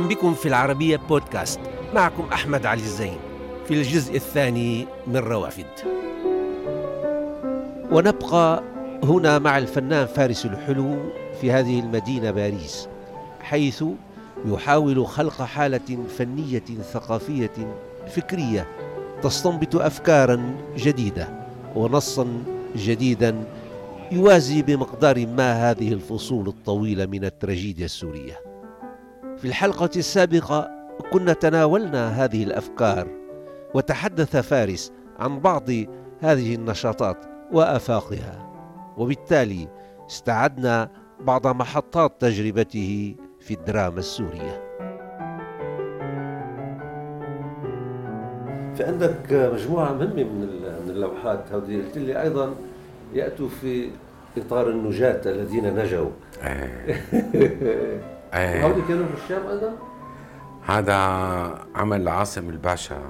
أهلا بكم في العربية بودكاست. معكم أحمد علي الزين. في الجزء الثاني من روافد. ونبقى هنا مع الفنان فارس الحلو في هذه المدينة باريس حيث يحاول خلق حالة فنية ثقافية فكرية تستنبط أفكارا جديدة ونصا جديدا يوازي بمقدار ما هذه الفصول الطويلة من التراجيديا السورية. في الحلقة السابقة كنا تناولنا هذه الأفكار وتحدث فارس عن بعض هذه النشاطات وآفاقها وبالتالي استعدنا بعض محطات تجربته في الدراما السورية. في عندك مجموعة مهمة من اللوحات هذه قلت لي أيضا يأتوا في إطار النجاة الذين نجوا. إيه. هؤلاء كانوا في الشام أيضا؟ هذا عمل عاصم الباشا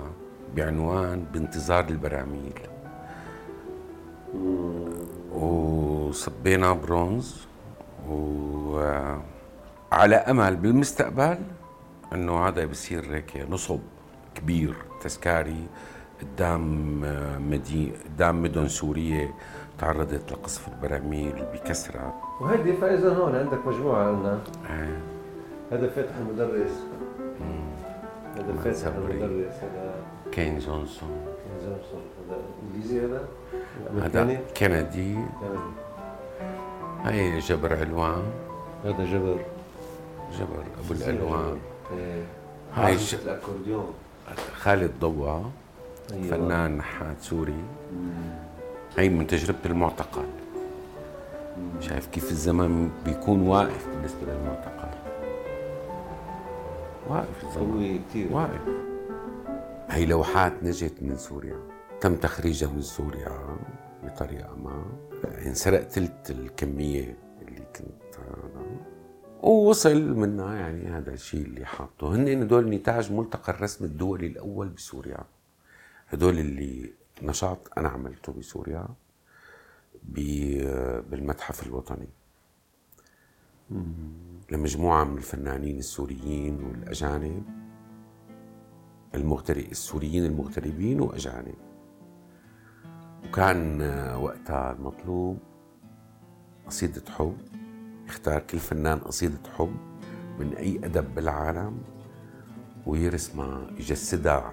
بعنوان بانتظار البراميل. وصبينا برونز. وعلى أمل بالمستقبل إنه هذا بصير هيك نصب كبير تذكاري قدام مدي قدام مدن سورية تعرضت لقصف البراميل بكثره وهيدي فاذا هون عندك مجموعة قلنا إيه. هذا فتح المدرس. هذا فتح صبري. المدرس هذا كين جونسون. كين جونسون هذا إنجليزي هذا؟ هذا؟ كندي. هاي جبر علوان. هذا جبر. جبر أبو الالوان إيه. هاي الأكورديون. خالد ضوا أيوة. فنان نحات سوري هي من تجربة المعتقل. شايف كيف الزمن بيكون واقف بالنسبة للمعتقل. واقف قوي كثير واقف هي لوحات نجت من سوريا. تم تخريجها من سوريا بطريقة ما. انسرق ثلث الكمية اللي كنت أنا ووصل منها يعني هذا الشيء اللي حاطه. هن هدول نتاج ملتقى الرسم الدولي الأول بسوريا. هدول اللي نشاط أنا عملته بسوريا ب- بالمتحف الوطني. لمجموعة من الفنانين السوريين والأجانب المغترب السوريين المغتربين وأجانب. وكان آه، وقتها المطلوب قصيدة حب. يختار كل فنان قصيدة حب من أي أدب بالعالم ويرسمها يجسدها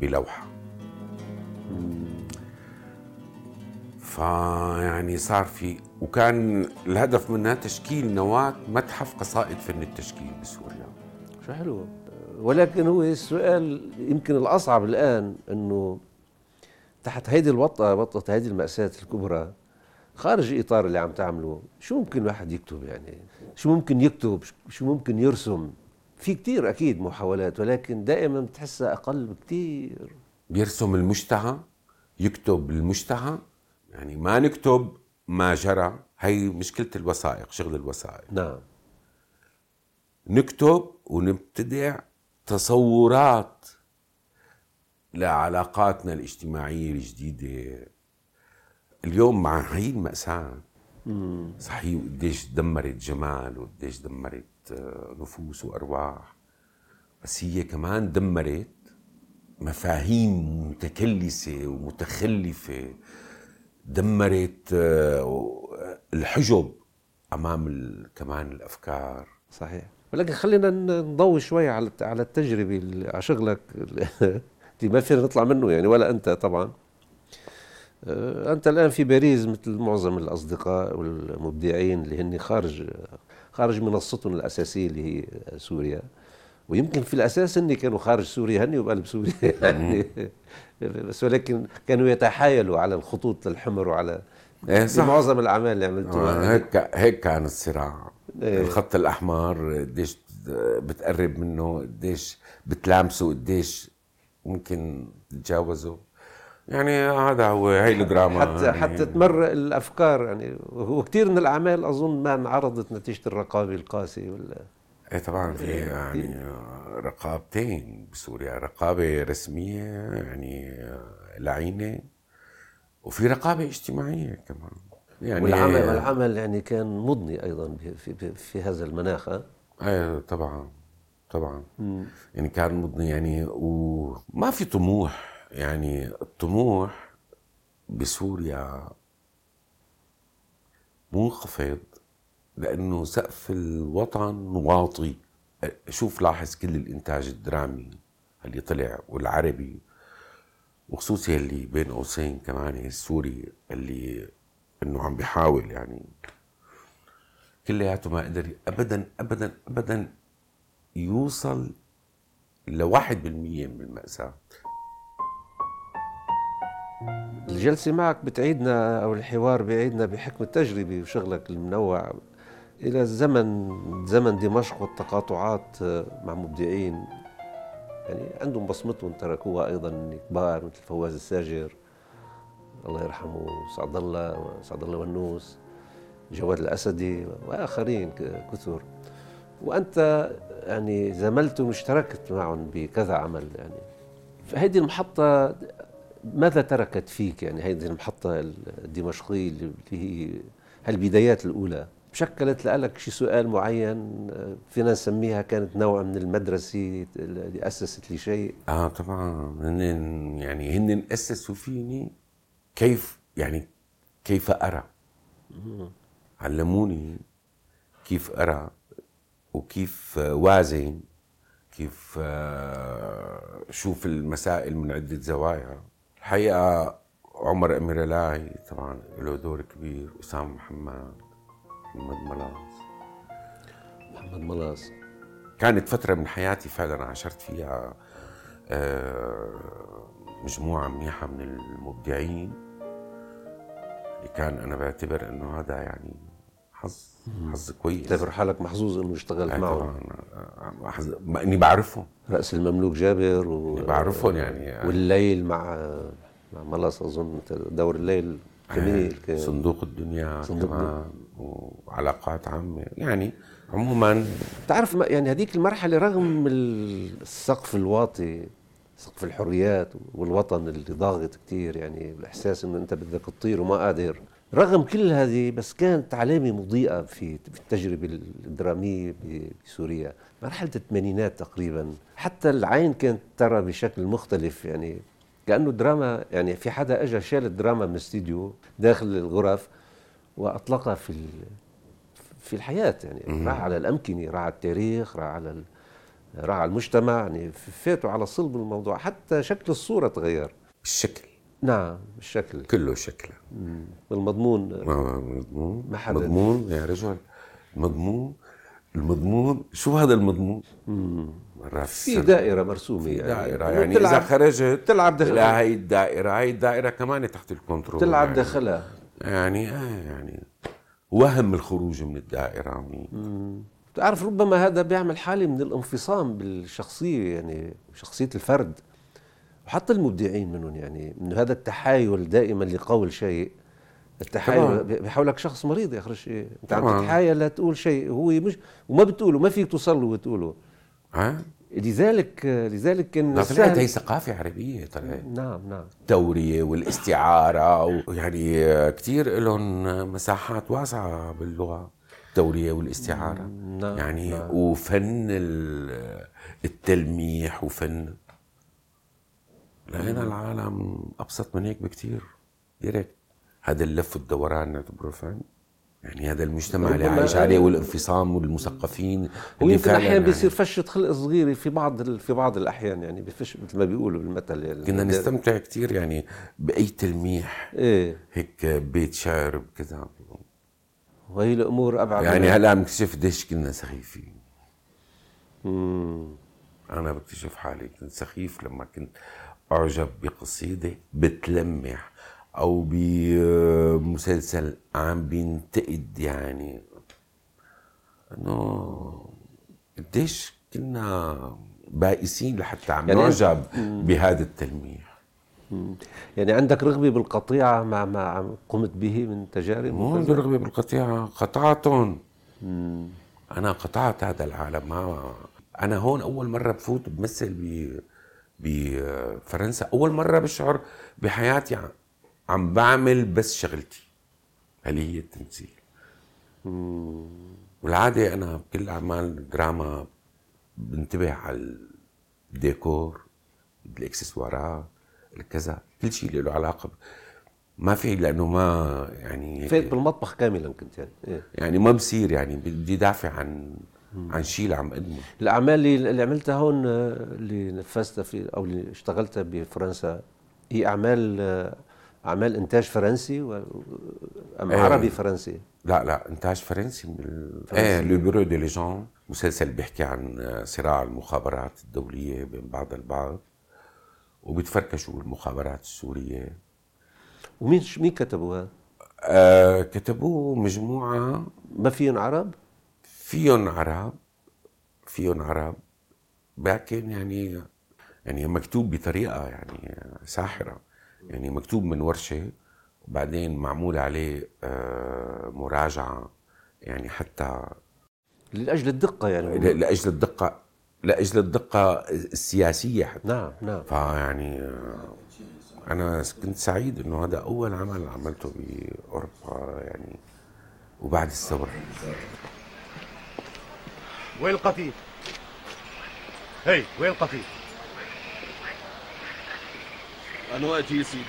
بلوحة. فيعني صار في وكان الهدف منها تشكيل نواة متحف قصائد فن التشكيل بسوريا شو حلو. ولكن هو السؤال يمكن الأصعب الآن إنه تحت هيدي الوطأة وطأة هيدي المأساة الكبرى خارج الإطار اللي عم تعمله شو ممكن الواحد يكتب يعني؟ شو ممكن يكتب؟ شو ممكن يرسم؟ في كتير أكيد محاولات ولكن دائما بتحسها أقل بكتير. بيرسم المشتهى يكتب المشتهى يعني ما نكتب ما جرى. هي مشكلة الوثائق شغل الوثائق. نعم. نكتب ونبتدع تصورات لعلاقاتنا الاجتماعية الجديدة. اليوم مع هي المأساة. صحيح قديش دمرت جمال وقديش دمرت آه، نفوس وأرواح. بس هي كمان دمرت مفاهيم متكلسة ومتخلفة. دمرت آه، الحجب أمام ال- كمان الأفكار. صحيح. ولكن خلينا نضوي شوي على على التجربة اللي- على شغلك اللي ما فينا نطلع منه يعني ولا أنت طبعا. آه، أنت الآن في باريس مثل معظم الأصدقاء والمبدعين اللي هن خارج خارج منصتهم الأساسية اللي هي سوريا. ويمكن في الأساس هن كانوا خارج سوريا هن وبقلب سوريا يعني. بس ولكن كانوا يتحايلوا على الخطوط الحمر وعلى إيه صح. معظم الأعمال اللي عملتوها. هيك هيك كان الصراع. إيه. الخط الأحمر قديش بتقرب منه قديش بتلامسه قديش ممكن تتجاوزه. يعني هذا هو هي الدراما حتى يعني. حتى تمرق الأفكار يعني. هو كثير من الأعمال أظن ما انعرضت نتيجة الرقابة القاسية ولا إيه طبعا في يعني رقابتين بسوريا رقابة رسمية يعني لعينة وفي رقابة اجتماعية كمان. يعني والعمل العمل يعني كان مضني أيضا في في, في هذا المناخ؟ إيه طبعا طبعا. يعني كان يعني وما في طموح يعني. الطموح بسوريا منخفض لأنه سقف الوطن واطي. شوف لاحظ كل الإنتاج الدرامي اللي طلع والعربي وخصوصي اللي بين قوسين كمان السوري اللي إنه عم بيحاول يعني كلياته ما قدر ابدا ابدا ابدا يوصل لواحد بالمية من المأساة. الجلسة معك بتعيدنا أو الحوار بيعيدنا بحكم التجربة وشغلك المنوع. إلى زمن زمن دمشق والتقاطعات مع مبدعين. يعني عندهم بصمتهم تركوها أيضا كبار مثل فواز الساجر الله يرحمه سعد الله سعد الله ونوس جواد الأسدي وآخرين كثر. وأنت يعني زملت واشتركت معهم بكذا عمل يعني. فهذه المحطة ماذا تركت فيك؟ يعني هذه المحطة الدمشقية اللي هي هالبدايات الأولى. شكلت لك شي سؤال معين فينا نسميها كانت نوع من المدرسة اللي أسست لي شيء آه طبعا. هن يعني هن أسسوا فيني كيف يعني كيف أرى. علموني كيف أرى وكيف وازن كيف آه، شوف المسائل من عدة زوايا. الحقيقة عمر أمير لاي طبعا له دور كبير أسامة محمد. محمد ملاص. محمد ملاص. كانت فترة من حياتي فعلا عاشرت فيها آه، مجموعة منيحة من المبدعين اللي كان أنا بعتبر إنه هذا يعني حظ حظ كويس. تعتبر حالك محظوظ إنه اشتغلت معه طبعا إني بعرفهم. رأس المملوك جابر و... بعرفهم يعني والليل مع مع ملاص أظن دور الليل جميل صندوق الدنيا صندوق كمان. وعلاقات عامة. يعني عموما تعرف يعني هذيك المرحلة رغم السقف الواطي سقف الحريات والوطن اللي ضاغط كثير يعني الإحساس إنه أنت بدك تطير وما قادر رغم كل هذه بس كانت علامة مضيئة في في التجربة الدراميه بسوريا. مرحلة الثمانينات تقريبا حتى العين كانت ترى بشكل مختلف يعني كأنه دراما يعني في حدا اجى شال الدراما من الاستديو داخل الغرف واطلقها في في الحياة يعني راح على الامكنه راح على التاريخ راح على راح على المجتمع يعني فاتوا على صلب الموضوع حتى شكل الصورة تغير. الشكل. نعم الشكل. كله شكله المضمون. مضمون ما حدا مضمون يا رجل. مضمون المضمون. شو هذا المضمون؟ في دائرة مرسومة يعني. دائرة. يعني إذا خرجت تلعب داخلها هي الدائرة هي الدائرة كمان تحت الكنترول. تلعب يعني. داخلها. يعني آه يعني وهم الخروج من الدائرة. تعرف ربما هذا بيعمل حالة من الانفصام بالشخصية يعني شخصية الفرد. وحتى المبدعين منهم يعني انه هذا التحايل دائما لقول شيء. التحايل بيحولك شخص مريض يا أخي شيء أنت عم تتحايل لتقول شيء هو مش وما بتقوله ما فيك توصل له وتقوله. ها؟ لذلك لذلك كان طلعت هي ثقافة عربية طلعت نعم نعم. التورية والاستعارة ويعني كثير لهم مساحات واسعة باللغة التورية والاستعارة. نعم يعني نعم. وفن التلميح وفن. لقينا العالم أبسط من هيك بكثير ديريكت هذا اللف والدوران نعتبره فن. يعني هذا المجتمع اللي عايش عليه والانفصام والمثقفين اللي يمكن أحيانا يعني بيصير فشه خلق صغيرة في بعض في بعض الأحيان يعني بفش مثل ما بيقولوا بالمثل يعني. كنا نستمتع كثير يعني بأي تلميح. إيه. هيك بيت شعر كذا وهي الأمور أبعد يعني هلأ بنكتشف قديش كنا سخيفين. امم أنا بكتشف حالي كنت سخيف لما كنت أعجب بقصيدة بتلمح. أو بمسلسل عم بينتقد يعني. إنه قديش كنا بائسين لحتى عم يعني نعجب بهذا التلميح. يعني عندك رغبة بالقطيعة مع ما قمت به من تجارب مو عندي رغبة بالقطيعة قطعتهم. أنا قطعت هذا العالم ما أنا هون أول مرة بفوت بمثل بفرنسا أول مرة بشعر بحياتي عم بعمل بس شغلتي اللي هي التمثيل والعادة أنا بكل أعمال دراما بنتبه على الديكور الإكسسوارات الكذا كل شيء له علاقة ما في لأنه ما يعني فات بالمطبخ كاملا كنت يعني إيه؟ يعني ما بصير يعني بدي دافع عن عن شيء اللي عم اقدمه الأعمال اللي, اللي عملتها هون آه، اللي نفذتها في أو اللي اشتغلتها بفرنسا هي أعمال آه، أعمال إنتاج فرنسي و... أم إيه. عربي فرنسي؟ لا لا إنتاج فرنسي من ال... إيه لو بيرو دي ليجون مسلسل بيحكي عن صراع المخابرات الدولية بين بعض البعض وبتفركشوا المخابرات السورية. ومين مين كتبوها؟ آه كتبوه مجموعة. ما فيهم عرب؟ فيهم عرب فيهم عرب. لكن يعني يعني مكتوب بطريقة يعني ساحرة. يعني مكتوب من ورشة وبعدين معمول عليه آه، مراجعة يعني حتى لأجل الدقة يعني لأجل الدقة لأجل الدقة السياسية حتى نعم نعم فيعني آه، أنا كنت سعيد إنه هذا أول عمل عملته بأوروبا يعني وبعد الثورة وين القتيل؟ هي وين القتيل؟ أنا وقت يا سيدي.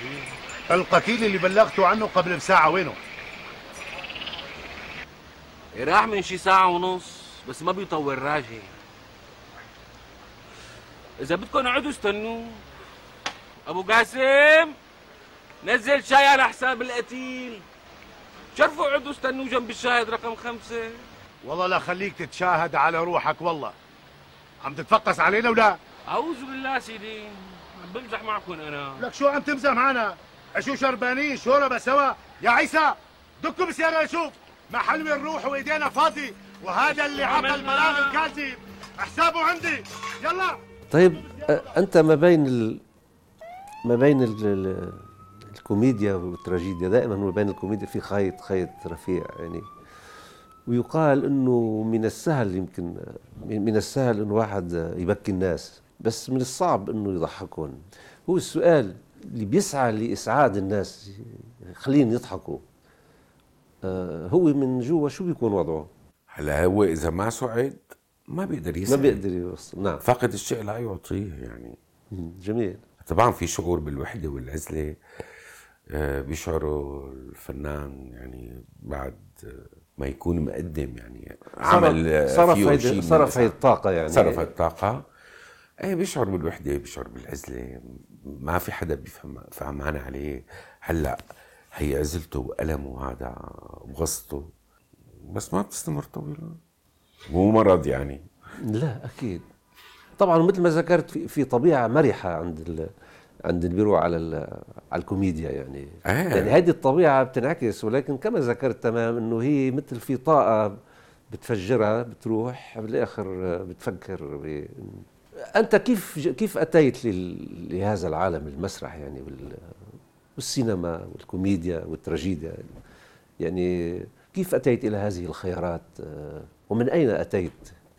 القتيل اللي بلغته عنه قبل بساعة وينه؟ راح من شي ساعة ونص بس ما بيطول راجع. إذا بدكم اقعدوا استنوه أبو قاسم نزل شاي على حساب القتيل. شرفوا اقعدوا استنوه جنب الشاهد رقم خمسة. والله لا خليك تتشاهد على روحك والله. عم تتفقس علينا ولا؟ أعوذ بالله سيدي عم بمزح معكم أنا. لك شو عم تمزح معنا؟ شو شربانين شوربة سوا؟ يا عيسى دكوا بالسيارة لشوف. محل وين نروح وإيدينا فاضي. وهذا اللي عطى البلاغ الكاذب حسابه عندي. يلا. طيب أنت ما بين ال... ما بين ال... ال... الكوميديا والتراجيديا دائما ما بين الكوميديا في خيط خيط رفيع يعني. ويقال إنه من السهل يمكن من السهل إنه واحد يبكي الناس. بس من الصعب إنه يضحكون. هو السؤال اللي بيسعى لإسعاد الناس خليهم يضحكوا. آه، هو من جوا شو بيكون وضعه؟ هلا هو إذا ما سعد ما بيقدر ما يسعد بيقدر يوصل نعم. فاقد الشيء لا يعطيه يعني. جميل. طبعا في شعور بالوحدة والعزلة آه، بيشعره الفنان يعني بعد ما يكون مقدم يعني عمل آه، صرف هيدي صرف. هي الطاقة يعني. صرف الطاقة. إيه بيشعر بالوحدة بيشعر بالعزلة ما في حدا بيفهم فهمان عليه. هلأ هي عزلته وألمه هذا وغصته. بس ما بتستمر طويلة. مو مرض يعني. لا أكيد. طبعا مثل ما ذكرت في, في طبيعة مرحة عند ال عند اللي بيروح على ال- على الكوميديا يعني. آه. يعني هذه الطبيعة بتنعكس ولكن كما ذكرت تمام إنه هي مثل في طاقة بتفجرها بتروح بالآخر بتفكر ب... أنت كيف كيف أتيت لهذا العالم المسرح يعني وال- والسينما والكوميديا والتراجيديا يعني كيف أتيت إلى هذه الخيارات آه، ومن أين أتيت؟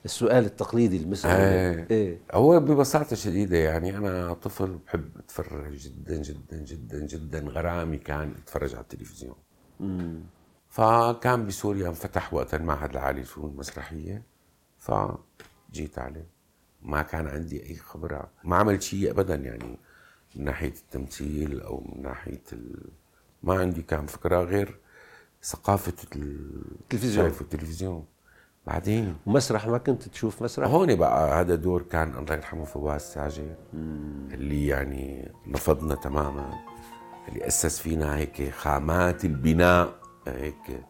السؤال التقليدي المصري آه. إيه هو ببساطة شديدة يعني أنا طفل بحب أتفرج جدا جدا جدا جدا غرامي كان أتفرج على التلفزيون مم. فكان بسوريا انفتح وقت المعهد العالي للفنون المسرحية فجيت عليه ما كان عندي أي خبرة ما عملت شيء أبدا يعني من ناحية التمثيل أو من ناحية ال... ما عندي كان فكرة غير ثقافة التلفزيون. شايف التلفزيون بعدين ومسرح ما كنت تشوف مسرح؟ هون بقى هذا دور كان الله يرحمه فواز ساجد اللي يعني نفضنا تماما اللي أسس فينا هيك خامات البناء هيك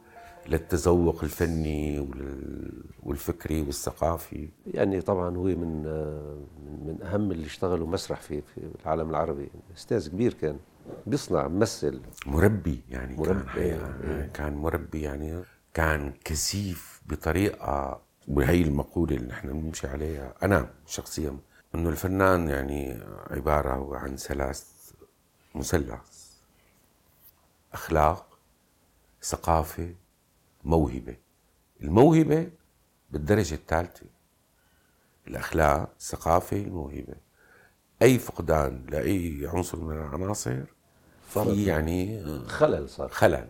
للتذوق الفني وال- والفكري والثقافي. يعني طبعا هو من آه، من أهم اللي اشتغلوا مسرح في في العالم العربي. أستاذ كبير كان بيصنع ممثل. مربي يعني مربي، كان حقيقة كان مربي يعني كان كثيف بطريقة وهي المقولة اللي نحن بنمشي عليها. أنا شخصيا إنه الفنان يعني عبارة عن ثلاث مثلث. أخلاق ثقافة موهبة. الموهبة بالدرجة الثالثة. الأخلاق الثقافة الموهبة. أي فقدان لأي عنصر من العناصر. في يعني خلل صار. خلل.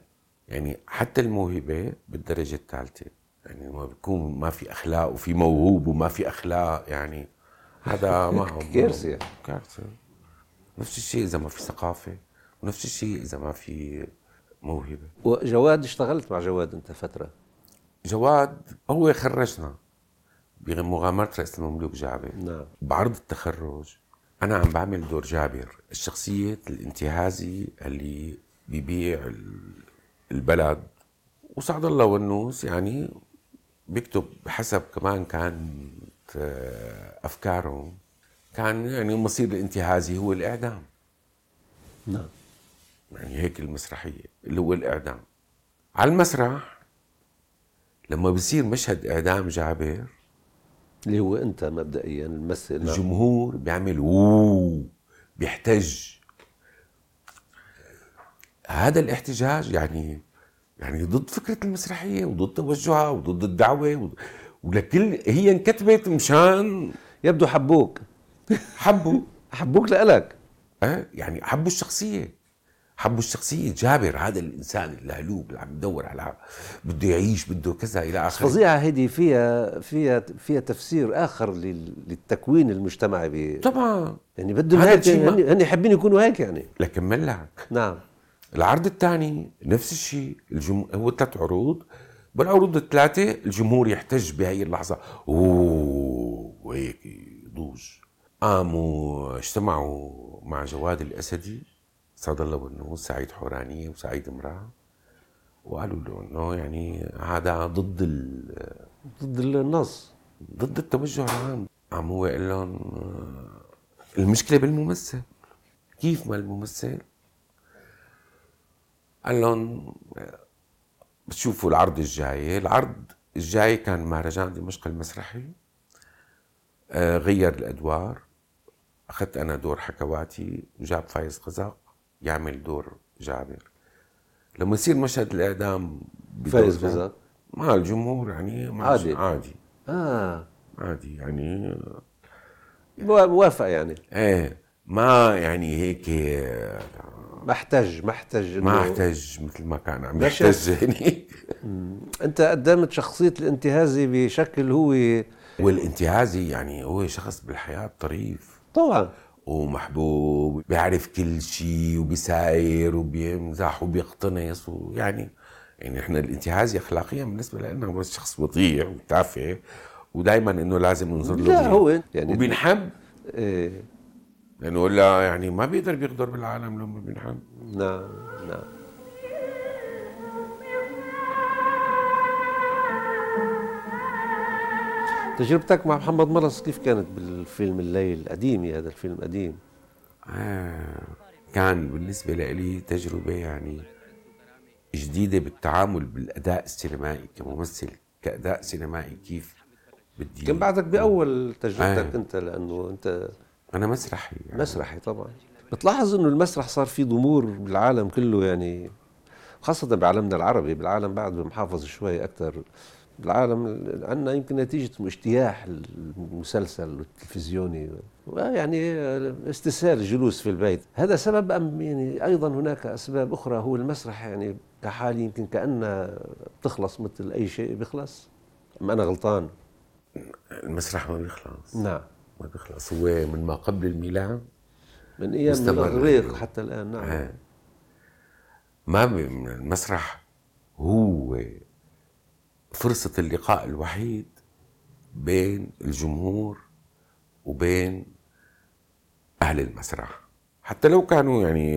يعني حتى الموهبة بالدرجة الثالثة. يعني ما بيكون ما في أخلاق وفي موهوب وما في أخلاق يعني هذا ما كارثة. يعني. كارثة. نفس الشيء إذا ما في ثقافة ونفس الشيء إذا ما في موهبة. وجواد اشتغلت مع جواد انت فترة. جواد هو خرجنا بمغامرة رئيس المملوك جابر. نعم. بعرض التخرج أنا عم بعمل دور جابر. الشخصية الانتهازي اللي بيبيع ال- البلد. وسعد الله والنوس يعني بيكتب بحسب كمان كانت آه، أفكارهم. كان يعني المصير الانتهازي هو الإعدام. نعم. يعني هيك المسرحية اللي هو الإعدام. على المسرح لما بصير مشهد إعدام جابر اللي هو أنت مبدئيا الممثل نعم. الجمهور بيعمل ووو بيحتج. هذا الاحتجاج يعني يعني ضد فكرة المسرحية وضد توجهها وضد الدعوة و- ولكل هي انكتبت مشان يبدو حبوك. حبوا حبوك لإلك. أه؟ يعني حبوا الشخصية. حبوا الشخصية جابر هذا الإنسان اللهلوب اللي عم يدور على بده يعيش بده كذا إلى آخره. فظيعة هذه فيها فيها فيها تفسير آخر لل- للتكوين المجتمعي ب... طبعا. يعني بدهم هيك الشيء ما- هن هن حابين يكونوا هيك يعني. لكمل لك. نعم. العرض الثاني نفس الشيء الجم... هو ثلاث عروض بالعروض الثلاثة الجمهور يحتج بهي اللحظة. أوه وهيك يضوج قاموا اجتمعوا مع جواد الأسدي. سعد الله والنوس سعيد حورانية وسعيد امرأة. وقالوا له إنه يعني هذا ضد ال... ضد النص ضد التوجه العام. عم هو قال لهم آه، المشكلة بالممثل. كيف ما الممثل؟ قال لهم آه، بتشوفوا العرض الجاي العرض الجاي كان مهرجان دمشق المسرحي. آه، غير الأدوار أخذت أنا دور حكواتي وجاب فايز قزاق. يعمل دور جابر. لما يصير مشهد الإعدام بدور فايز قزاق. مع الجمهور يعني ما عادي. عادي. آه. عادي يعني. موا- موافق يعني. إيه ما يعني هيك ما احتج ما احتج ما احتاج مثل ما كان عم يحتج. هنيك أنت قدمت شخصية الانتهازي بشكل هو والانتهازي يعني هو شخص بالحياة طريف. طبعا. ومحبوب بيعرف كل شيء وبيساير وبيمزح وبيقتنص ويعني يعني إحنا الانتهازي اخلاقيا بالنسبة لنا هو شخص وضيع وتافه ودائما إنه لازم ننظر له لا هو يعني وبينحب. إيه. لأنه ولا يعني ما بيقدر بيقدر بالعالم لما بينحب. نعم نعم. تجربتك مع محمد مرس كيف كانت بالفيلم الليل؟ القديم هذا الفيلم قديم. آه كان بالنسبة لي تجربة يعني جديدة بالتعامل بالأداء السينمائي كممثل كأداء سينمائي كيف بدي كان بعدك بأول تجربتك آه. أنت لأنه أنت أنا مسرحي يعني. مسرحي طبعا. بتلاحظ إنه المسرح صار فيه ضمور بالعالم كله يعني خاصة بعالمنا العربي بالعالم بعد محافظ شوي أكثر بالعالم عندنا يمكن نتيجة اجتياح المسلسل والتلفزيوني يعني استسهال الجلوس في البيت. هذا سبب أم يعني أيضا هناك أسباب أخرى. هو المسرح يعني كحال يمكن كأنه بتخلص مثل أي شيء بيخلص. أم أنا غلطان؟ المسرح ما بيخلص. نعم. ما بيخلص. هو من ما قبل الميلاد من أيام مستمر. الإغريق حتى الآن. نعم. آه. ما المسرح هو فرصة اللقاء الوحيد بين الجمهور وبين أهل المسرح. حتى لو كانوا يعني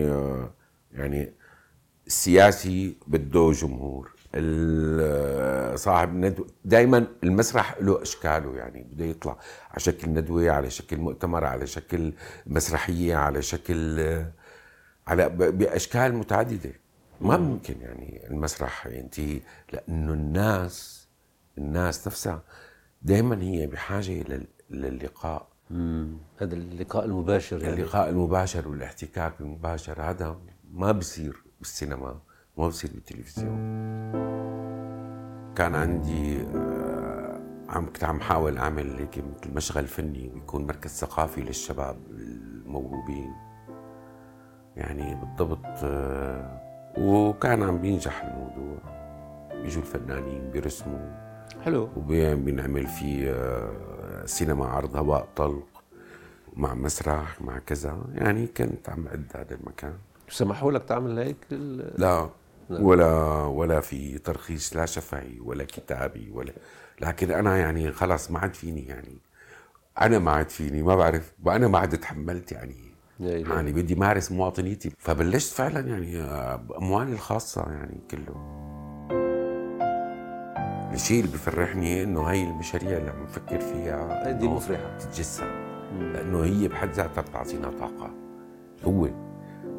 يعني السياسي بده جمهور صاحب الندوة دائما المسرح له أشكاله يعني بده يطلع على شكل ندوة على شكل مؤتمر على شكل مسرحية على شكل على بأشكال متعددة. ما ممكن يعني المسرح ينتهي لأنه الناس الناس نفسها دائما هي بحاجة لل- للقاء. مم. هذا اللقاء المباشر يعني. اللقاء المباشر والاحتكاك المباشر هذا ما بصير بالسينما ما بصير بالتلفزيون. كان عندي آه، عم كنت عم حاول أعمل هيك مثل مشغل فني ويكون مركز ثقافي للشباب الموهوبين. يعني بالضبط آه، وكان عم بينجح الموضوع بيجوا الفنانين بيرسموا. حلو. وبنعمل فيه آه، سينما عرض هواء طلق مع مسرح مع كذا. يعني كنت عم أد هذا المكان. سمحوا لك تعمل هيك لا ولا ولا في ترخيص لا شفهي ولا كتابي ولا. لكن أنا يعني خلاص ما عاد فيني يعني. أنا ما عاد فيني ما بعرف. وأنا ما عاد تحملت يعني. يعني بدي مارس مواطنيتي. فبلشت فعلا يعني بأموالي الخاصة يعني كله. الشيء اللي بفرحني إنه هي المشاريع اللي عم نفكر فيها دي مفرحة. تتجسد. لأنه هي بحد ذاتها بتعطينا طاقة. هو.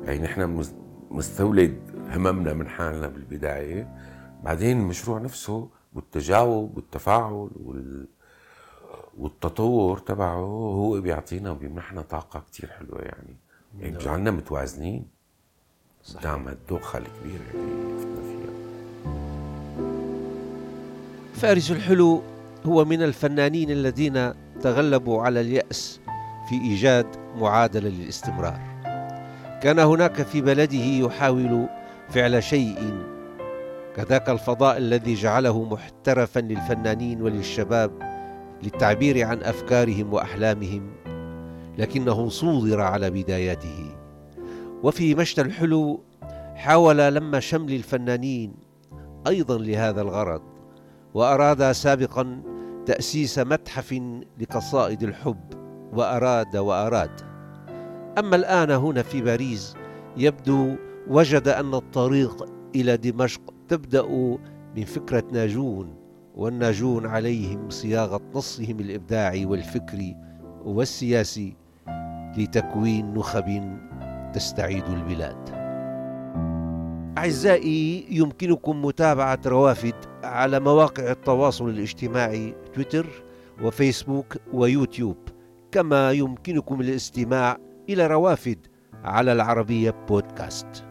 يعني نحن مستولد هممنا من حالنا بالبداية. بعدين المشروع نفسه والتجاوب والتفاعل وال والتطور تبعه هو بيعطينا وبيمنحنا طاقة كثير حلوة يعني. يعني متوازنين. صحيح. نعم الدوخة الكبيرة اللي فتنا فيها. فارس الحلو هو من الفنانين الذين تغلبوا على اليأس في إيجاد معادلة للاستمرار. كان هناك في بلده يحاول فعل شيء. كذاك الفضاء الذي جعله محترفا للفنانين وللشباب. للتعبير عن أفكارهم وأحلامهم لكنه صودر على بداياته. وفي مشتى الحلو حاول لم شمل الفنانين أيضا لهذا الغرض واراد سابقا تأسيس متحف لقصائد الحب وأراد وأراد. أما الآن هنا في باريس يبدو وجد أن الطريق إلى دمشق تبدأ من فكرة ناجون. والناجون عليهم صياغه نصهم الإبداعي والفكري والسياسي لتكوين نخب تستعيد البلاد. أعزائي يمكنكم متابعة روافد على مواقع التواصل الاجتماعي تويتر وفيسبوك ويوتيوب كما يمكنكم الاستماع إلى روافد على العربية بودكاست.